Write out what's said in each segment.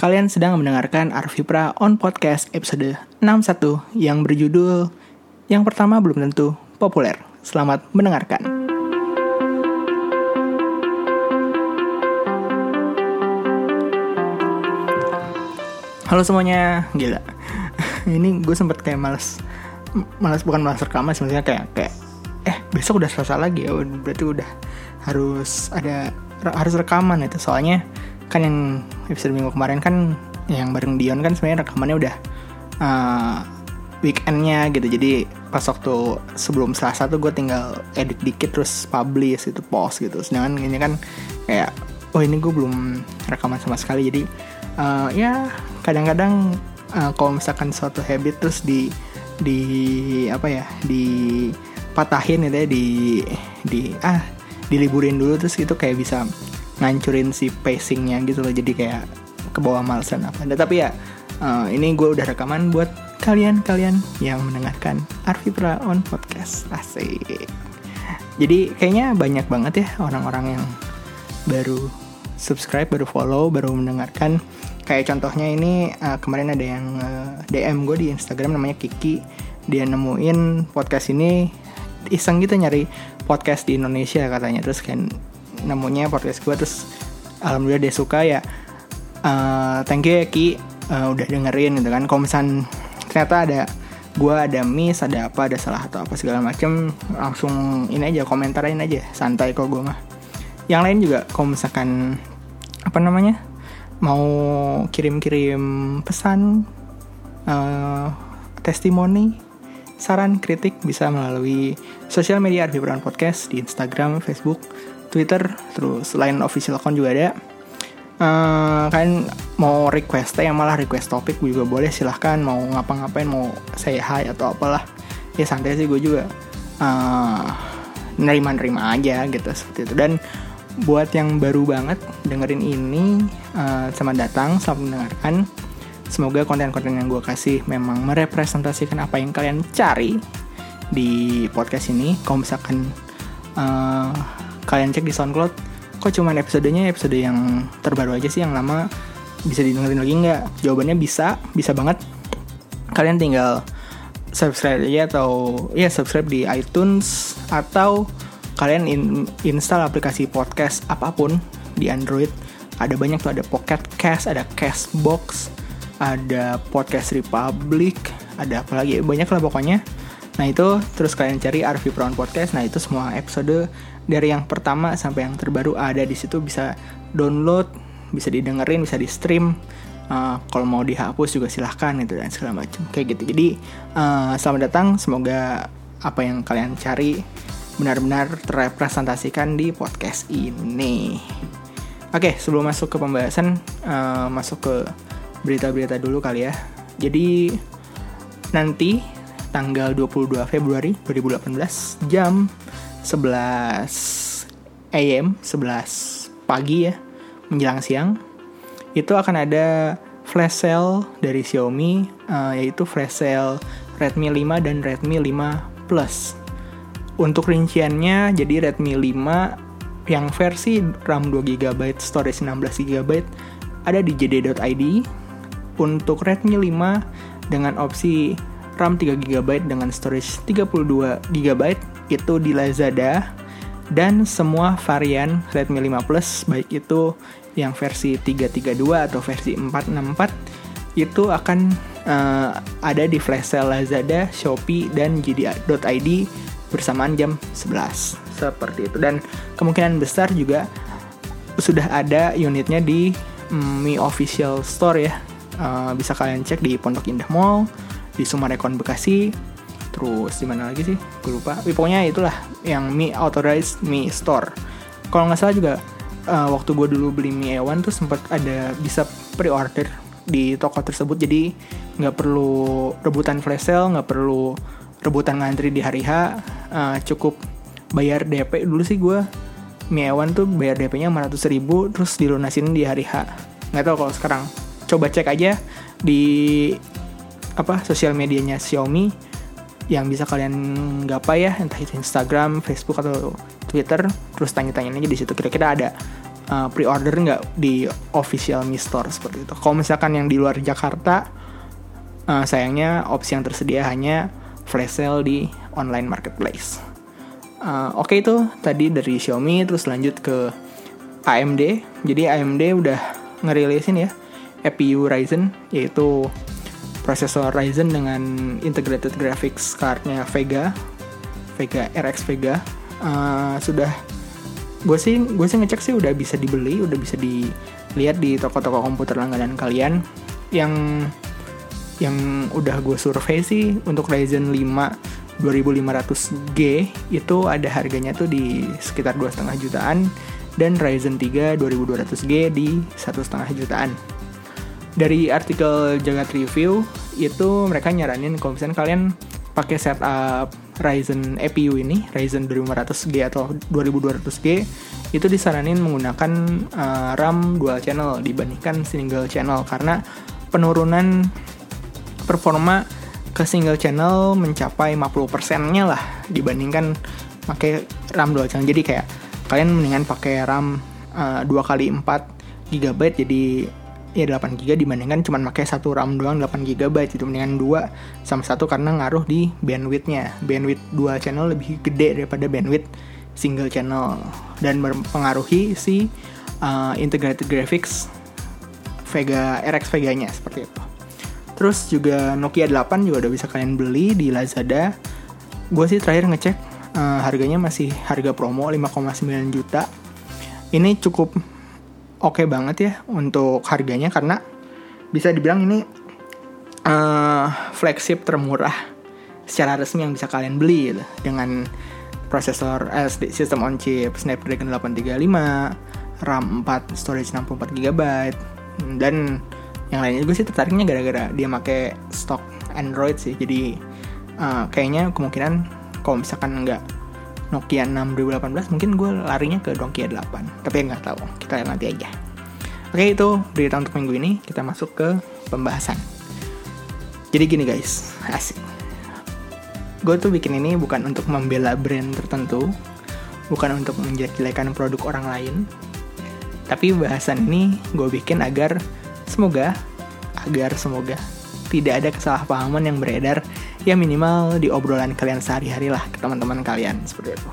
Kalian sedang mendengarkan Arvipra on Podcast episode 61 yang berjudul Yang pertama belum tentu populer. Selamat mendengarkan. Halo semuanya, gila. Ini gue sempet kayak males, males bukan males rekaman sebenarnya kayak kayak eh besok udah selesai lagi ya, berarti udah harus ada harus rekaman itu soalnya kan yang episode minggu kemarin kan yang bareng Dion kan sebenarnya rekamannya udah uh, weekendnya gitu. Jadi pas waktu sebelum Selasa tuh gue tinggal edit dikit terus publish itu post gitu. Sedangkan ini kan kayak oh ini gue belum rekaman sama sekali. Jadi uh, ya kadang-kadang uh, kalau misalkan suatu habit terus di di apa ya di patahin gitu ya di di ah diliburin dulu terus itu kayak bisa ngancurin si pacingnya gitu loh jadi kayak ke bawah malesan apa nah, tapi ya uh, ini gue udah rekaman buat kalian-kalian yang mendengarkan Arfi Pra on podcast. Asik. Jadi kayaknya banyak banget ya orang-orang yang baru subscribe baru follow baru mendengarkan. Kayak contohnya ini uh, kemarin ada yang uh, DM gue di Instagram namanya Kiki. Dia nemuin podcast ini iseng gitu nyari podcast di Indonesia katanya. Terus kan nemunya podcast gue terus alhamdulillah dia suka ya. Uh, thank you ya Ki uh, udah dengerin gitu kan. Kalau misal ternyata ada gue ada miss ada apa ada salah atau apa segala macem langsung ini aja komentarin aja. Santai kok gue mah. Yang lain juga kalau misalkan apa namanya mau kirim-kirim pesan uh, testimoni saran kritik bisa melalui sosial media Arfi Podcast di Instagram, Facebook, Twitter, terus lain official account juga ada. Uh, kalian mau request yang malah request topik juga boleh silahkan. Mau ngapa-ngapain mau say hi atau apalah. Ya santai sih gue juga uh, nerima-nerima aja gitu seperti itu. Dan buat yang baru banget dengerin ini uh, selamat datang selamat mendengarkan. Semoga konten-konten yang gue kasih memang merepresentasikan apa yang kalian cari di podcast ini. Kalau misalkan uh, kalian cek di SoundCloud kok cuman episodenya episode yang terbaru aja sih yang lama bisa didengerin lagi nggak? Jawabannya bisa bisa banget. Kalian tinggal subscribe aja atau ya subscribe di iTunes atau kalian in, install aplikasi podcast apa pun di Android. Ada banyak tuh ada Pocket Cast ada Castbox ada Podcast Republic ada apa lagi? Banyak lah pokoknya Nah itu terus kalian cari Arvi Brown Podcast. Nah itu semua episode dari yang pertama sampai yang terbaru ada di situ bisa download, bisa didengerin, bisa di stream. Uh, kalau mau dihapus juga silahkan itu dan segala macam kayak gitu. Jadi uh, selamat datang. Semoga apa yang kalian cari benar-benar terrepresentasikan di podcast ini. Oke, sebelum masuk ke pembahasan, uh, masuk ke berita-berita dulu kali ya. Jadi nanti tanggal 22 Februari 2018 jam 11 AM 11 pagi ya menjelang siang. Itu akan ada flash sale dari Xiaomi uh, yaitu flash sale Redmi 5 dan Redmi 5 Plus. Untuk rinciannya jadi Redmi 5 yang versi RAM 2GB storage 16GB ada di jd.id untuk Redmi 5 dengan opsi RAM 3GB dengan storage 32GB itu di Lazada. Dan semua varian Redmi 5 Plus baik itu yang versi 332 atau versi 464 itu akan uh, ada di flash sale Lazada, Shopee dan JD.id bersamaan jam 11 seperti itu. Dan kemungkinan besar juga sudah ada unitnya di mm, Mi Official Store ya. Uh, bisa kalian cek di Pondok Indah Mall di Sumarekon Bekasi. Terus di mana lagi sih? Gue lupa. Pokoknya itulah yang Mi Authorized Mi Store. Kalau nggak salah juga uh, waktu gue dulu beli Mi Ewan tuh sempat ada bisa pre-order di toko tersebut. Jadi nggak perlu rebutan flash sale nggak perlu rebutan ngantri di hari H. Uh, cukup bayar DP dulu sih gue Mi Ewan tuh bayar DP-nya 500 ribu terus dilunasin di hari H. Nggak tahu kalau sekarang. Coba cek aja di apa sosial medianya Xiaomi yang bisa kalian gapai ya entah itu Instagram, Facebook atau Twitter terus tanya-tanya aja di situ kira-kira ada uh, pre-order nggak di official Mi Store seperti itu. Kalau misalkan yang di luar Jakarta, uh, sayangnya opsi yang tersedia hanya flash sale di online marketplace. Uh, Oke okay, itu tadi dari Xiaomi, terus lanjut ke AMD. Jadi AMD udah ngerilisin ya APU Ryzen, yaitu prosesor Ryzen dengan integrated graphics cardnya Vega, Vega RX Vega. Uh, sudah gue sih gue sih ngecek sih udah bisa dibeli udah bisa dilihat di toko-toko komputer langganan kalian yang yang udah gue survei sih untuk Ryzen 5 2500G itu ada harganya tuh di sekitar dua setengah jutaan dan Ryzen 3 2200G di satu setengah jutaan dari artikel Jagat Review itu mereka nyaranin kalau misalnya kalian pakai setup Ryzen APU ini, Ryzen 2500G atau 2200G, itu disaranin menggunakan uh, RAM dual channel dibandingkan single channel karena penurunan performa ke single channel mencapai 50%-nya lah dibandingkan pakai RAM dual channel. Jadi kayak kalian mendingan pakai RAM uh, 2 kali 4 GB jadi ya 8 GB dibandingkan cuma pakai satu RAM doang 8 GB itu mendingan dua sama satu karena ngaruh di bandwidthnya. Bandwidth dua channel lebih gede daripada bandwidth single channel. Dan mempengaruhi si uh, integrated graphics Vega RX Vega nya seperti itu. Terus juga Nokia 8 juga udah bisa kalian beli di Lazada. Gue sih terakhir ngecek uh, harganya masih harga promo 5,9 juta. Ini cukup oke okay banget ya untuk harganya karena bisa dibilang ini uh, flagship termurah secara resmi yang bisa kalian beli gitu. dengan prosesor eh, sistem on chip Snapdragon 835, RAM 4, storage 64 GB dan yang lainnya gue sih tertariknya gara-gara dia pakai stok Android sih jadi uh, kayaknya kemungkinan kalau misalkan nggak Nokia 6 2018 mungkin gue larinya ke Nokia 8 tapi nggak tahu kita lihat nanti aja. Oke itu berita untuk minggu ini. Kita masuk ke pembahasan. Jadi gini guys. Asik. Gue tuh bikin ini bukan untuk membela brand tertentu bukan untuk menjelek-jelekan produk orang lain. Tapi bahasan ini gue bikin agar semoga agar semoga tidak ada kesalahpahaman yang beredar ya minimal di obrolan kalian sehari-hari lah ke teman-teman kalian seperti itu.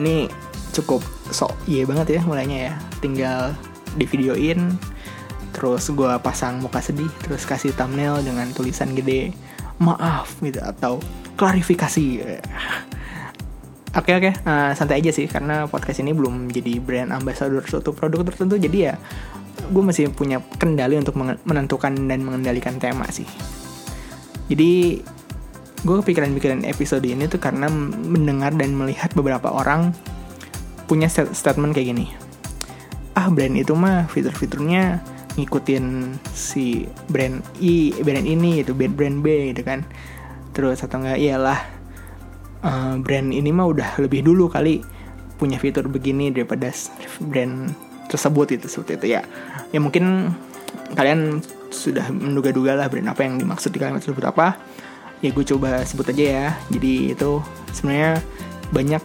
Ini cukup sok iya banget ya mulainya ya. Tinggal di videoin terus gue pasang muka sedih terus kasih thumbnail dengan tulisan gede maaf gitu atau klarifikasi. Oke oke, uh, santai aja sih karena podcast ini belum jadi brand ambassador suatu produk tertentu jadi ya gue masih punya kendali untuk menentukan dan mengendalikan tema sih. Jadi gue kepikiran-pikiran episode ini tuh karena mendengar dan melihat beberapa orang punya statement kayak gini. Ah brand itu mah fitur-fiturnya ngikutin si brand I, brand ini itu brand brand B gitu kan. Terus atau enggak iyalah uh, brand ini mah udah lebih dulu kali punya fitur begini daripada brand tersebut itu seperti itu ya. Ya mungkin kalian sudah menduga-duga lah brand apa yang dimaksud di kalimat tersebut apa. Ya gue coba sebut aja ya. Jadi itu sebenarnya banyak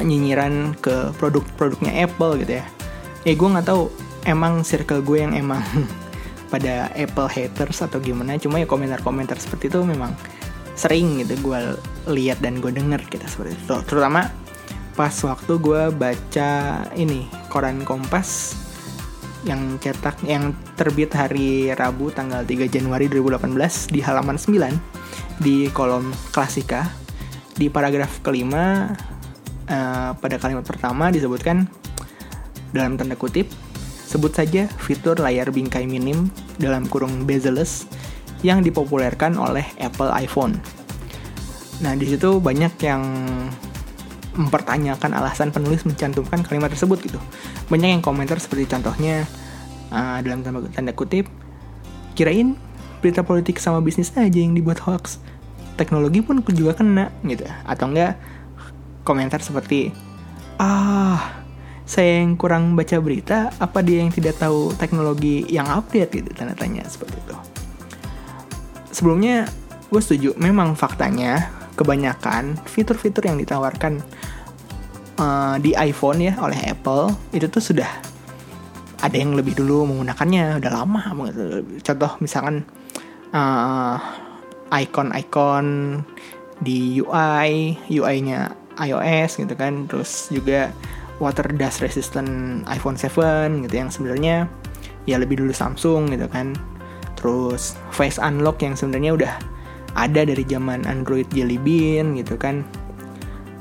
nyinyiran ke produk-produknya Apple gitu ya. Ya gue nggak tahu emang circle gue yang emang pada Apple haters atau gimana. Cuma ya komentar-komentar seperti itu memang sering gitu gue lihat dan gue denger gitu seperti itu. Terutama pas waktu gue baca ini koran Kompas yang cetak yang terbit hari Rabu tanggal 3 Januari 2018 di halaman 9 di kolom klasika di paragraf kelima uh, pada kalimat pertama disebutkan dalam tanda kutip sebut saja fitur layar bingkai minim dalam kurung bezel-less yang dipopulerkan oleh Apple iPhone. Nah, di situ banyak yang mempertanyakan alasan penulis mencantumkan kalimat tersebut gitu. Banyak yang komentar seperti contohnya uh, dalam tanda, tanda kutip, kirain berita politik sama bisnis aja yang dibuat hoax. Teknologi pun juga kena gitu. Atau enggak komentar seperti ah saya yang kurang baca berita apa dia yang tidak tahu teknologi yang update gitu tanda tanya seperti itu. Sebelumnya gue setuju memang faktanya kebanyakan fitur-fitur yang ditawarkan uh, di iPhone ya oleh Apple itu tuh sudah ada yang lebih dulu menggunakannya udah lama contoh misalkan uh, icon-icon di UI UI-nya iOS gitu kan terus juga water dust resistant iPhone 7 gitu yang sebenarnya ya lebih dulu Samsung gitu kan. Terus face unlock yang sebenarnya udah ada dari zaman Android Jelly Bean gitu kan.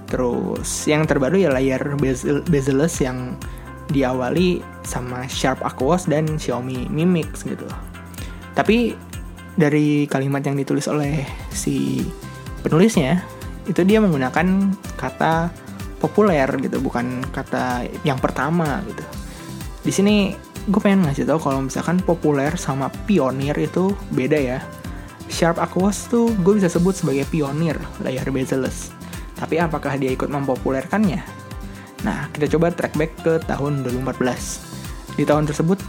Terus yang terbaru ya layar bezel bezel-less yang diawali sama Sharp Aquos dan Xiaomi Mi Mix gitu. Tapi dari kalimat yang ditulis oleh si penulisnya itu dia menggunakan kata populer gitu bukan kata yang pertama gitu. Di sini gue pengen ngasih tau kalau misalkan populer sama pionir itu beda ya Sharp Aquos tuh gue bisa sebut sebagai pionir layar bezel-less tapi apakah dia ikut mempopulerkannya? Nah kita coba track back ke tahun 2014 di tahun tersebut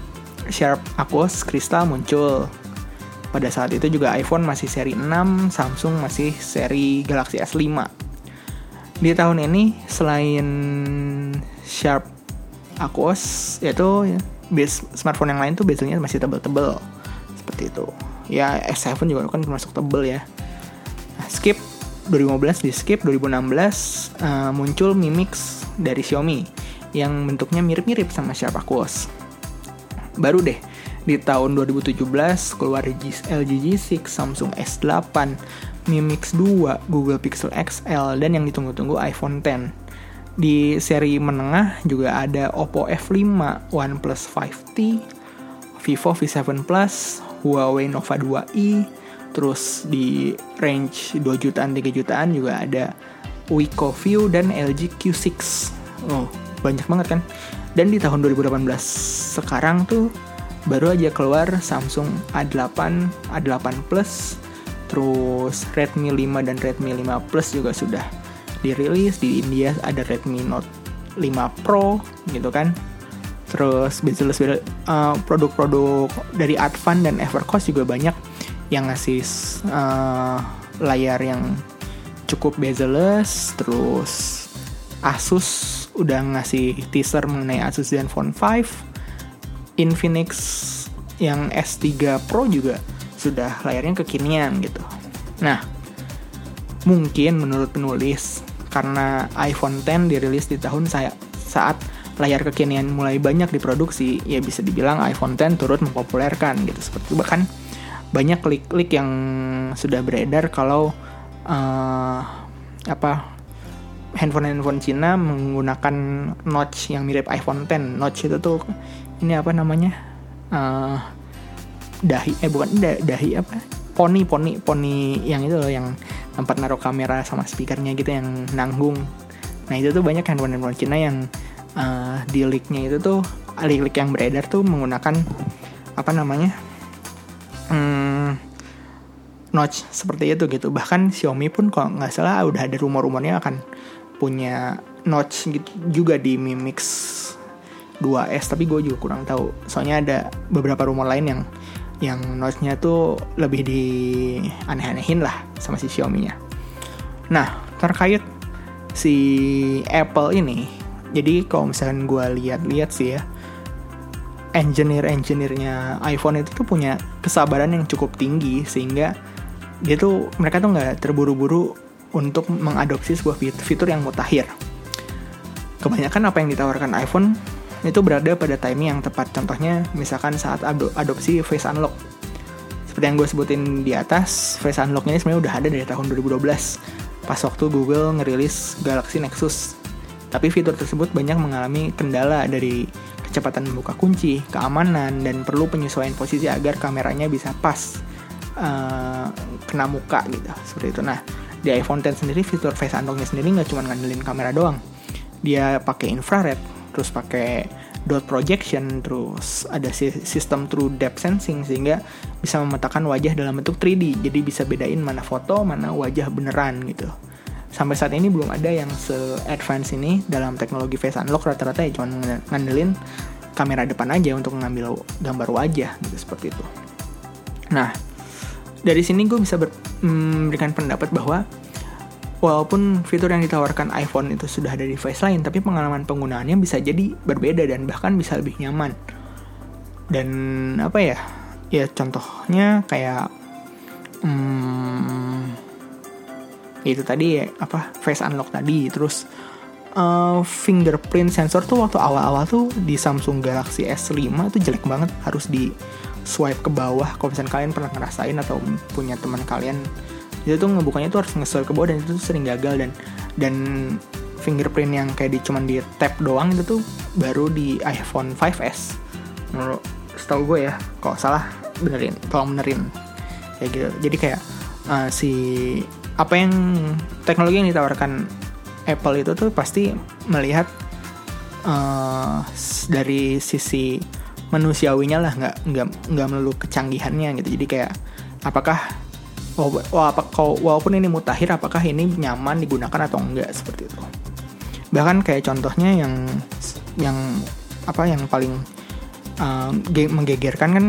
Sharp Aquos Crystal muncul. Pada saat itu juga iPhone masih seri 6, Samsung masih seri Galaxy S5 di tahun ini selain Sharp Aquos yaitu ya, smartphone yang lain tuh bezelnya masih tebel-tebel. Seperti itu ya S7 juga kan termasuk tebel ya nah, skip 2015 di skip 2016 uh, muncul Mi Mix dari Xiaomi yang bentuknya mirip-mirip sama Sharp Aquos baru deh di tahun 2017 keluar LG G6, Samsung S8, Mi Mix 2, Google Pixel XL, dan yang ditunggu-tunggu iPhone 10. Di seri menengah juga ada Oppo F5, OnePlus 5T, Vivo V7 Plus, Huawei Nova 2i, terus di range 2 jutaan 3 jutaan juga ada Wiko View dan LG Q6. Oh, banyak banget kan? Dan di tahun 2018 sekarang tuh baru aja keluar Samsung A8, A8 Plus, terus Redmi 5 dan Redmi 5 Plus juga sudah dirilis di India ada Redmi Note 5 Pro gitu kan terus bezel uh, produk-produk dari Advan dan Evercost juga banyak yang ngasih uh, layar yang cukup bezel-less terus Asus udah ngasih teaser mengenai Asus Zenfone 5 Infinix yang S3 Pro juga sudah layarnya kekinian gitu. Nah, mungkin menurut penulis karena iPhone 10 dirilis di tahun saya saat layar kekinian mulai banyak diproduksi, ya bisa dibilang iPhone 10 turut mempopulerkan gitu. Seperti bahkan banyak klik-klik yang sudah beredar kalau uh, apa handphone-handphone Cina menggunakan notch yang mirip iPhone 10. Notch itu tuh ini apa namanya uh, dahi eh bukan da, dahi apa poni poni poni yang itu loh yang tempat naruh kamera sama speakernya gitu yang nanggung nah itu tuh banyak handphone handphone Cina yang uh, di leaknya itu tuh leak-leak yang beredar tuh menggunakan apa namanya hmm, notch seperti itu gitu bahkan Xiaomi pun kok nggak salah udah ada rumor-rumornya akan punya notch gitu juga di Mi Mix 2S tapi gue juga kurang tahu soalnya ada beberapa rumor lain yang yang notch-nya tuh lebih di aneh-anehin lah sama si Xiaomi-nya. Nah, terkait si Apple ini, jadi kalau misalkan gue lihat-lihat sih ya, engineer-engineernya iPhone itu tuh punya kesabaran yang cukup tinggi sehingga dia tuh mereka tuh nggak terburu-buru untuk mengadopsi sebuah fitur yang mutakhir. Kebanyakan apa yang ditawarkan iPhone itu berada pada timing yang tepat. Contohnya misalkan saat adopsi face unlock. Seperti yang gue sebutin di atas, face unlock ini sebenarnya udah ada dari tahun 2012 pas waktu Google ngerilis Galaxy Nexus. Tapi fitur tersebut banyak mengalami kendala dari kecepatan membuka kunci, keamanan, dan perlu penyesuaian posisi agar kameranya bisa pas uh, kena muka gitu. Seperti itu. Nah, di iPhone X sendiri fitur face unlocknya sendiri nggak cuma ngandelin kamera doang. Dia pakai infrared, terus pakai dot projection, terus ada sistem true depth sensing sehingga bisa memetakan wajah dalam bentuk 3D. Jadi bisa bedain mana foto, mana wajah beneran gitu. Sampai saat ini belum ada yang se-advance ini dalam teknologi face unlock rata-rata ya cuma ngandelin kamera depan aja untuk mengambil gambar wajah gitu seperti itu. Nah, dari sini gue bisa ber, memberikan pendapat bahwa walaupun fitur yang ditawarkan iPhone itu sudah ada di device lain, tapi pengalaman penggunaannya bisa jadi berbeda dan bahkan bisa lebih nyaman. Dan apa ya? Ya contohnya kayak hmm, itu tadi ya apa face unlock tadi, terus uh, fingerprint sensor tuh waktu awal-awal tuh di Samsung Galaxy S5 itu jelek banget. Harus di swipe ke bawah. Kalau misalnya kalian pernah ngerasain atau punya teman kalian itu tuh ngebukanya tuh harus nge ke bawah dan itu tuh sering gagal. Dan dan fingerprint yang kayak di cuman di tap doang itu tuh baru di iPhone 5s menurut setahu gue ya kok salah benerin tolong benerin. Kayak gitu. Jadi kayak uh, si apa yang teknologi yang ditawarkan Apple itu tuh pasti melihat uh, dari sisi manusiawinya lah nggak nggak nggak melulu kecanggihannya gitu. Jadi kayak apakah oh, oh apa kau walaupun ini mutakhir apakah ini nyaman digunakan atau enggak seperti itu. Bahkan kayak contohnya yang yang apa yang paling uh, menggegerkan kan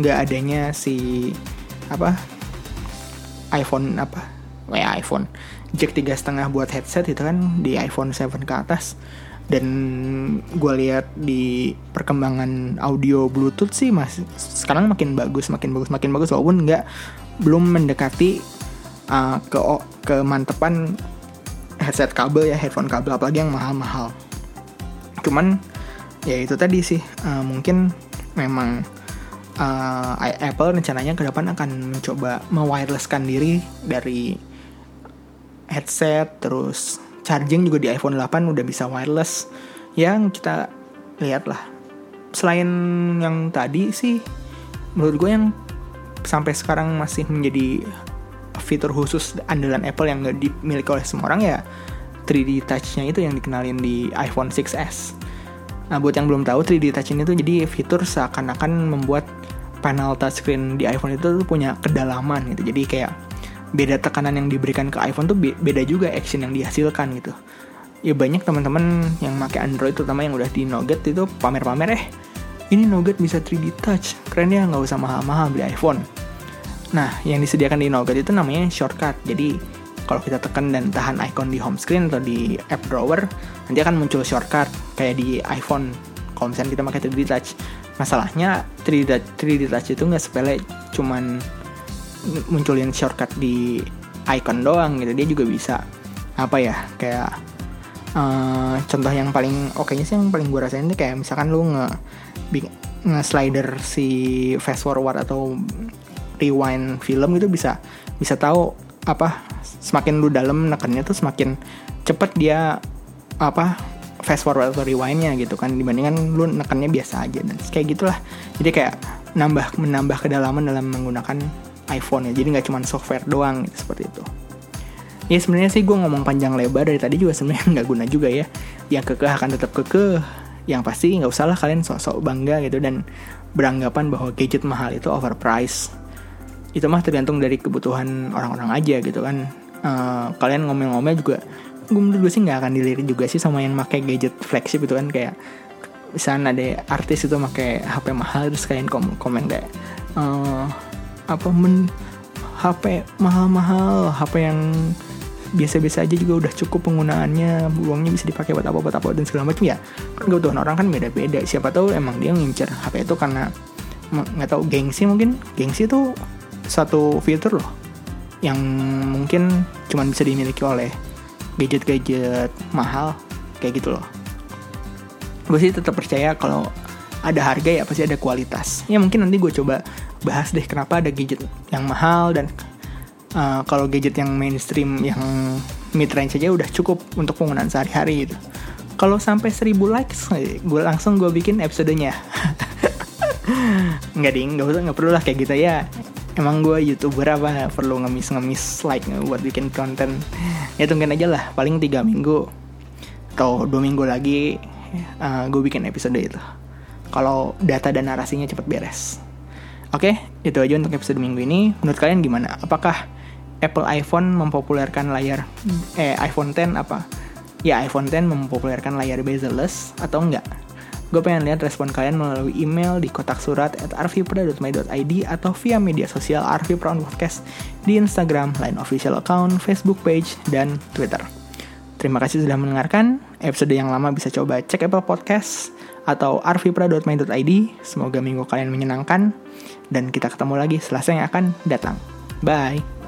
nggak adanya si apa iPhone apa? Ya iPhone. Jack tiga setengah buat headset itu kan di iPhone 7 ke atas. Dan gue lihat di perkembangan audio Bluetooth sih mas sekarang makin bagus makin bagus makin bagus. Walaupun nggak belum mendekati uh, ke kemantepan headset kabel ya headphone kabel apalagi yang mahal-mahal. Cuman ya itu tadi sih uh, mungkin memang uh, Apple rencananya ke depan akan mencoba mewirelesskan diri dari headset terus charging juga di iPhone 8 udah bisa wireless yang kita lihat lah selain yang tadi sih menurut gue yang sampai sekarang masih menjadi fitur khusus andalan Apple yang nggak dimiliki oleh semua orang ya 3D Touch-nya itu yang dikenalin di iPhone 6s. Nah buat yang belum tahu 3D Touch ini tuh jadi fitur seakan-akan membuat panel touchscreen di iPhone itu tuh punya kedalaman gitu. Jadi kayak beda tekanan yang diberikan ke iPhone tuh beda juga action yang dihasilkan gitu. Ya banyak teman-teman yang pakai Android terutama yang udah di Nougat itu pamer-pamer eh ini Nougat bisa 3D touch keren ya nggak usah mahal-mahal beli iPhone nah yang disediakan di Nougat itu namanya shortcut jadi kalau kita tekan dan tahan icon di home screen atau di app drawer nanti akan muncul shortcut kayak di iPhone kalau misalnya kita pakai 3D touch masalahnya 3D, 3D touch itu nggak sepele cuman munculin shortcut di icon doang gitu. Dia juga bisa apa ya kayak uh, contoh yang paling oke nya sih yang paling gue rasain itu kayak misalkan lu nge nge-slider si fast forward atau rewind film itu bisa bisa tahu apa semakin lu dalam nekannya tuh semakin cepet dia apa fast forward atau rewindnya gitu kan dibandingkan lu nekannya biasa aja. Dan kayak gitulah. Jadi kayak nambah menambah kedalaman dalam menggunakan iPhone ya jadi nggak cuma software doang gitu, seperti itu. Ya sebenarnya sih gue ngomong panjang lebar dari tadi juga sebenarnya nggak guna juga ya. Yang kekeh akan tetap kekeh. Yang pasti nggak usah lah kalian sok-sok bangga gitu dan beranggapan bahwa gadget mahal itu overpriced. Itu mah tergantung dari kebutuhan orang-orang aja gitu kan. Uh, kalian ngomel-ngomel juga gue menurut gue sih nggak akan dilirik juga sih sama yang pakai gadget flagship itu kan kayak misalnya ada artis itu pakai HP mahal terus kalian kom komen kayak uh, apa men HP mahal-mahal HP yang biasa-biasa aja juga udah cukup penggunaannya uangnya bisa dipakai buat apa buat apa dan segala macam ya kan kebutuhan orang kan beda-beda. Siapa tahu emang dia ngincer HP itu karena nggak tahu gengsi mungkin. Gengsi itu satu fitur loh yang mungkin cuma bisa dimiliki oleh gadget-gadget mahal kayak gitu loh gue sih tetap percaya kalau ada harga ya pasti ada kualitas ya mungkin nanti gue coba bahas deh kenapa ada gadget yang mahal dan uh, kalau gadget yang mainstream yang mid range aja udah cukup untuk penggunaan sehari-hari gitu. Kalau sampai 1000 likes, gue langsung gue bikin episodenya. nggak ding, nggak usah nggak perlu lah kayak gitu ya. Emang gue youtuber apa perlu ngemis-ngemis like buat bikin konten. Ya tungguin aja lah, paling tiga minggu atau dua minggu lagi uh, gue bikin episode itu. Kalau data dan narasinya cepet beres. Oke, itu aja untuk episode minggu ini. Menurut kalian gimana? Apakah Apple iPhone mempopulerkan layar eh iPhone 10 apa? Ya iPhone 10 mempopulerkan layar bezel-less atau enggak? Gue pengen lihat respon kalian melalui email di kotak surat at arvipra.my.id atau via media sosial Arvipra Podcast di Instagram, Line Official Account, Facebook Page, dan Twitter. Terima kasih sudah mendengarkan. Episode yang lama bisa coba cek Apple Podcast atau arvipra.my.id. Semoga minggu kalian menyenangkan. Dan kita ketemu lagi selasa yang akan datang. Bye.